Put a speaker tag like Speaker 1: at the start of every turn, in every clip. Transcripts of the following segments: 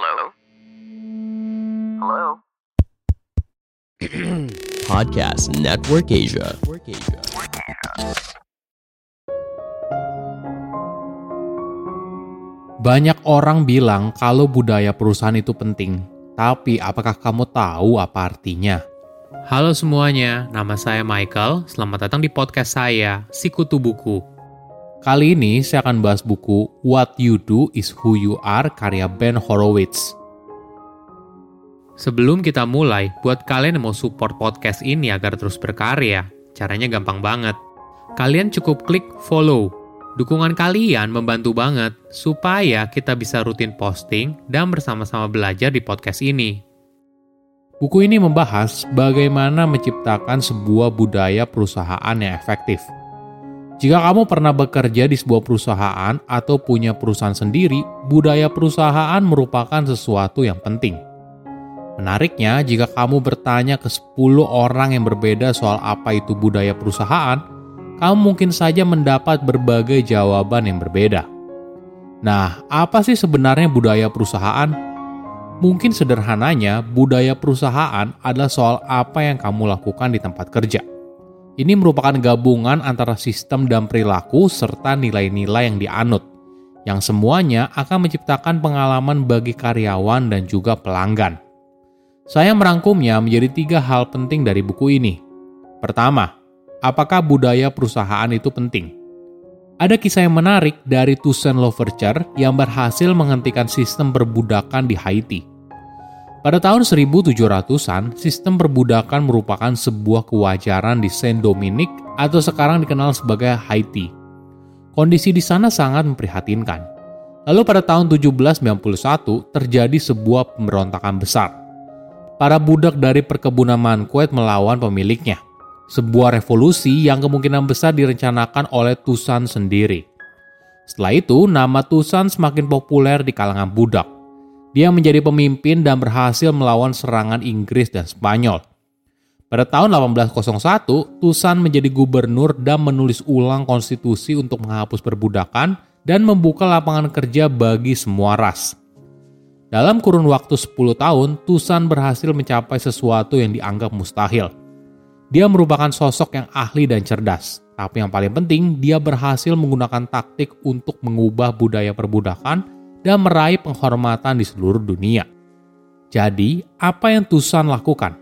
Speaker 1: Hello? Hello?
Speaker 2: Podcast Network Asia.
Speaker 3: Banyak orang bilang kalau budaya perusahaan itu penting, tapi apakah kamu tahu apa artinya?
Speaker 4: Halo semuanya, nama saya Michael. Selamat datang di podcast saya, Sikutu Buku.
Speaker 3: Kali ini saya akan bahas buku What You Do Is Who You Are karya Ben Horowitz.
Speaker 4: Sebelum kita mulai, buat kalian yang mau support podcast ini agar terus berkarya, caranya gampang banget. Kalian cukup klik follow. Dukungan kalian membantu banget supaya kita bisa rutin posting dan bersama-sama belajar di podcast ini.
Speaker 3: Buku ini membahas bagaimana menciptakan sebuah budaya perusahaan yang efektif. Jika kamu pernah bekerja di sebuah perusahaan atau punya perusahaan sendiri, budaya perusahaan merupakan sesuatu yang penting. Menariknya, jika kamu bertanya ke 10 orang yang berbeda soal apa itu budaya perusahaan, kamu mungkin saja mendapat berbagai jawaban yang berbeda. Nah, apa sih sebenarnya budaya perusahaan? Mungkin sederhananya, budaya perusahaan adalah soal apa yang kamu lakukan di tempat kerja. Ini merupakan gabungan antara sistem dan perilaku serta nilai-nilai yang dianut, yang semuanya akan menciptakan pengalaman bagi karyawan dan juga pelanggan. Saya merangkumnya menjadi tiga hal penting dari buku ini. Pertama, apakah budaya perusahaan itu penting? Ada kisah yang menarik dari Toussaint Louverture yang berhasil menghentikan sistem perbudakan di Haiti. Pada tahun 1700-an, sistem perbudakan merupakan sebuah kewajaran di Saint Dominic atau sekarang dikenal sebagai Haiti. Kondisi di sana sangat memprihatinkan. Lalu pada tahun 1791 terjadi sebuah pemberontakan besar. Para budak dari perkebunan Manquet melawan pemiliknya. Sebuah revolusi yang kemungkinan besar direncanakan oleh Tusan sendiri. Setelah itu, nama Tusan semakin populer di kalangan budak dia menjadi pemimpin dan berhasil melawan serangan Inggris dan Spanyol. Pada tahun 1801, Tusan menjadi gubernur dan menulis ulang konstitusi untuk menghapus perbudakan dan membuka lapangan kerja bagi semua ras. Dalam kurun waktu 10 tahun, Tusan berhasil mencapai sesuatu yang dianggap mustahil. Dia merupakan sosok yang ahli dan cerdas, tapi yang paling penting, dia berhasil menggunakan taktik untuk mengubah budaya perbudakan dan meraih penghormatan di seluruh dunia. Jadi, apa yang Tusan lakukan?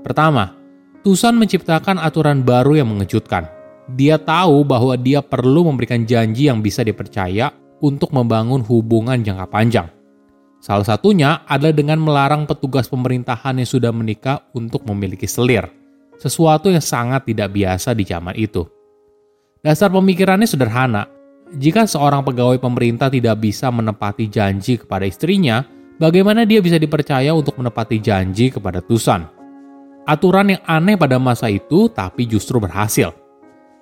Speaker 3: Pertama, Tusan menciptakan aturan baru yang mengejutkan. Dia tahu bahwa dia perlu memberikan janji yang bisa dipercaya untuk membangun hubungan jangka panjang. Salah satunya adalah dengan melarang petugas pemerintahan yang sudah menikah untuk memiliki selir, sesuatu yang sangat tidak biasa di zaman itu. Dasar pemikirannya sederhana, jika seorang pegawai pemerintah tidak bisa menepati janji kepada istrinya, bagaimana dia bisa dipercaya untuk menepati janji kepada Tusan? Aturan yang aneh pada masa itu tapi justru berhasil.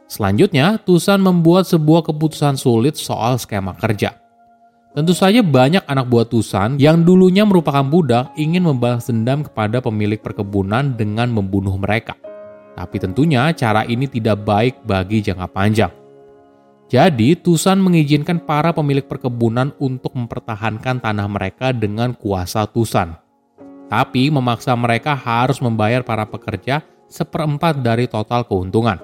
Speaker 3: Selanjutnya, Tusan membuat sebuah keputusan sulit soal skema kerja. Tentu saja banyak anak buah Tusan yang dulunya merupakan budak ingin membalas dendam kepada pemilik perkebunan dengan membunuh mereka. Tapi tentunya cara ini tidak baik bagi jangka panjang. Jadi, Tusan mengizinkan para pemilik perkebunan untuk mempertahankan tanah mereka dengan kuasa Tusan. Tapi memaksa mereka harus membayar para pekerja seperempat dari total keuntungan.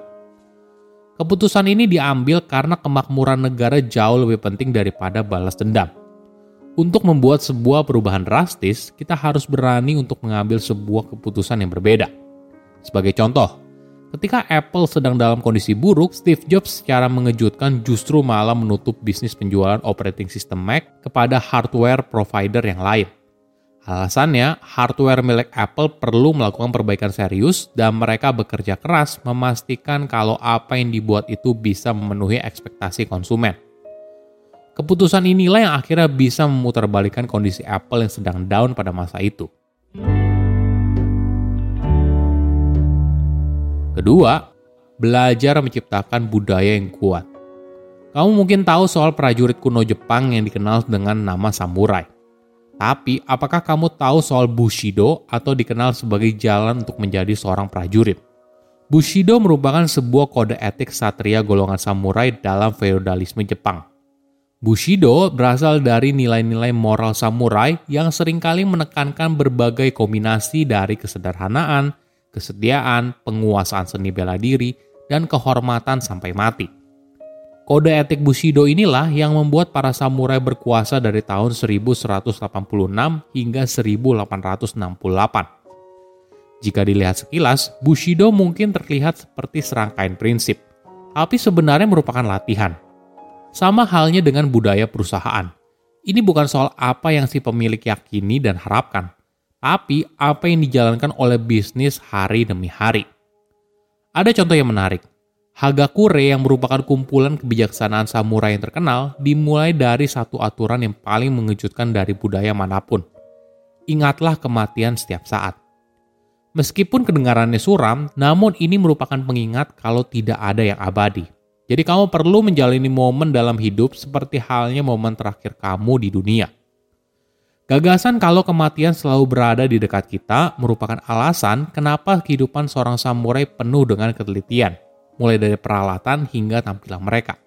Speaker 3: Keputusan ini diambil karena kemakmuran negara jauh lebih penting daripada balas dendam. Untuk membuat sebuah perubahan drastis, kita harus berani untuk mengambil sebuah keputusan yang berbeda. Sebagai contoh, Ketika Apple sedang dalam kondisi buruk, Steve Jobs secara mengejutkan justru malah menutup bisnis penjualan operating system Mac kepada hardware provider yang lain. Alasannya, hardware milik Apple perlu melakukan perbaikan serius dan mereka bekerja keras memastikan kalau apa yang dibuat itu bisa memenuhi ekspektasi konsumen. Keputusan inilah yang akhirnya bisa memutarbalikkan kondisi Apple yang sedang down pada masa itu. Kedua, belajar menciptakan budaya yang kuat. Kamu mungkin tahu soal prajurit kuno Jepang yang dikenal dengan nama samurai. Tapi, apakah kamu tahu soal Bushido atau dikenal sebagai jalan untuk menjadi seorang prajurit? Bushido merupakan sebuah kode etik satria golongan samurai dalam feodalisme Jepang. Bushido berasal dari nilai-nilai moral samurai yang sering kali menekankan berbagai kombinasi dari kesederhanaan, kesetiaan, penguasaan seni bela diri, dan kehormatan sampai mati. Kode etik Bushido inilah yang membuat para samurai berkuasa dari tahun 1186 hingga 1868. Jika dilihat sekilas, Bushido mungkin terlihat seperti serangkaian prinsip, tapi sebenarnya merupakan latihan – sama halnya dengan budaya perusahaan. Ini bukan soal apa yang si pemilik yakini dan harapkan, tapi apa yang dijalankan oleh bisnis hari demi hari. Ada contoh yang menarik. Hagakure yang merupakan kumpulan kebijaksanaan samurai yang terkenal dimulai dari satu aturan yang paling mengejutkan dari budaya mana pun. Ingatlah kematian setiap saat. Meskipun kedengarannya suram, namun ini merupakan pengingat kalau tidak ada yang abadi. Jadi kamu perlu menjalani momen dalam hidup seperti halnya momen terakhir kamu di dunia. Gagasan kalau kematian selalu berada di dekat kita merupakan alasan kenapa kehidupan seorang samurai penuh dengan ketelitian, mulai dari peralatan hingga tampilan mereka.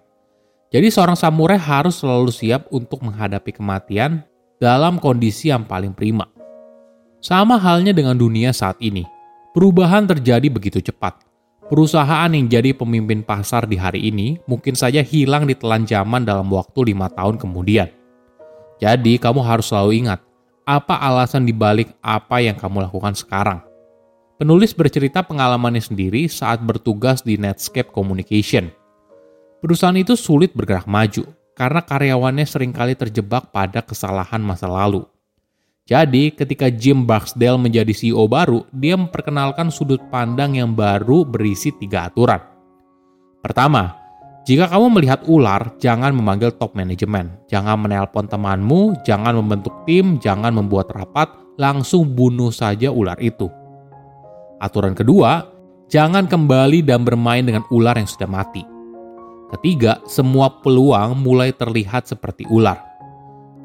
Speaker 3: Jadi seorang samurai harus selalu siap untuk menghadapi kematian dalam kondisi yang paling prima. Sama halnya dengan dunia saat ini, perubahan terjadi begitu cepat Perusahaan yang jadi pemimpin pasar di hari ini mungkin saja hilang di telan zaman dalam waktu lima tahun kemudian. Jadi kamu harus selalu ingat, apa alasan dibalik apa yang kamu lakukan sekarang. Penulis bercerita pengalamannya sendiri saat bertugas di Netscape Communication. Perusahaan itu sulit bergerak maju karena karyawannya sering kali terjebak pada kesalahan masa lalu. Jadi, ketika Jim Barksdale menjadi CEO baru, dia memperkenalkan sudut pandang yang baru berisi tiga aturan. Pertama, jika kamu melihat ular, jangan memanggil top manajemen. Jangan menelpon temanmu, jangan membentuk tim, jangan membuat rapat, langsung bunuh saja ular itu. Aturan kedua, jangan kembali dan bermain dengan ular yang sudah mati. Ketiga, semua peluang mulai terlihat seperti ular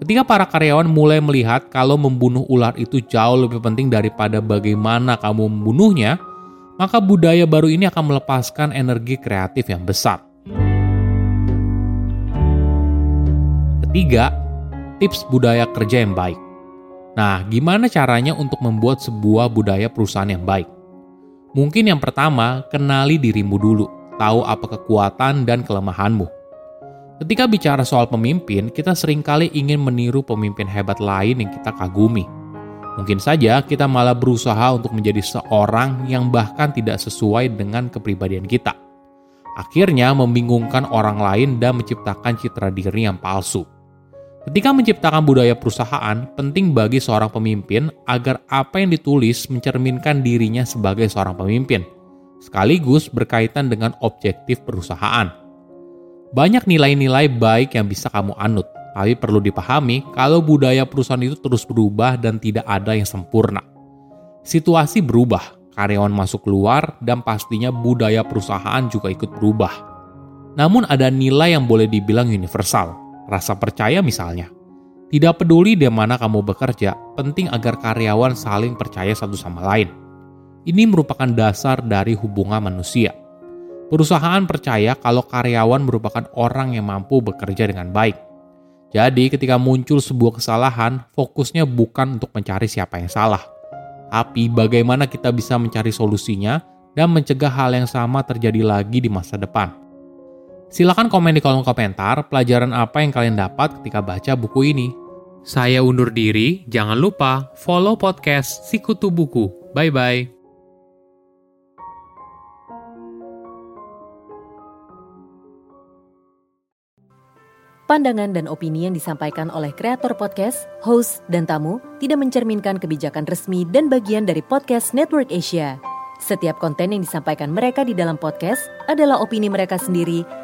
Speaker 3: Ketika para karyawan mulai melihat kalau membunuh ular itu jauh lebih penting daripada bagaimana kamu membunuhnya, maka budaya baru ini akan melepaskan energi kreatif yang besar. Ketiga, tips budaya kerja yang baik. Nah, gimana caranya untuk membuat sebuah budaya perusahaan yang baik? Mungkin yang pertama, kenali dirimu dulu, tahu apa kekuatan dan kelemahanmu. Ketika bicara soal pemimpin, kita sering kali ingin meniru pemimpin hebat lain yang kita kagumi. Mungkin saja kita malah berusaha untuk menjadi seorang yang bahkan tidak sesuai dengan kepribadian kita. Akhirnya membingungkan orang lain dan menciptakan citra diri yang palsu. Ketika menciptakan budaya perusahaan, penting bagi seorang pemimpin agar apa yang ditulis mencerminkan dirinya sebagai seorang pemimpin, sekaligus berkaitan dengan objektif perusahaan. Banyak nilai-nilai baik yang bisa kamu anut, tapi perlu dipahami kalau budaya perusahaan itu terus berubah dan tidak ada yang sempurna. Situasi berubah, karyawan masuk keluar, dan pastinya budaya perusahaan juga ikut berubah. Namun ada nilai yang boleh dibilang universal, rasa percaya misalnya. Tidak peduli di mana kamu bekerja, penting agar karyawan saling percaya satu sama lain. Ini merupakan dasar dari hubungan manusia. Perusahaan percaya kalau karyawan merupakan orang yang mampu bekerja dengan baik. Jadi, ketika muncul sebuah kesalahan, fokusnya bukan untuk mencari siapa yang salah, tapi bagaimana kita bisa mencari solusinya dan mencegah hal yang sama terjadi lagi di masa depan. Silahkan komen di kolom komentar pelajaran apa yang kalian dapat ketika baca buku ini.
Speaker 4: Saya undur diri, jangan lupa follow podcast Sikutu Buku. Bye-bye.
Speaker 5: Pandangan dan opini yang disampaikan oleh kreator podcast, host, dan tamu tidak mencerminkan kebijakan resmi dan bagian dari podcast Network Asia. Setiap konten yang disampaikan mereka di dalam podcast adalah opini mereka sendiri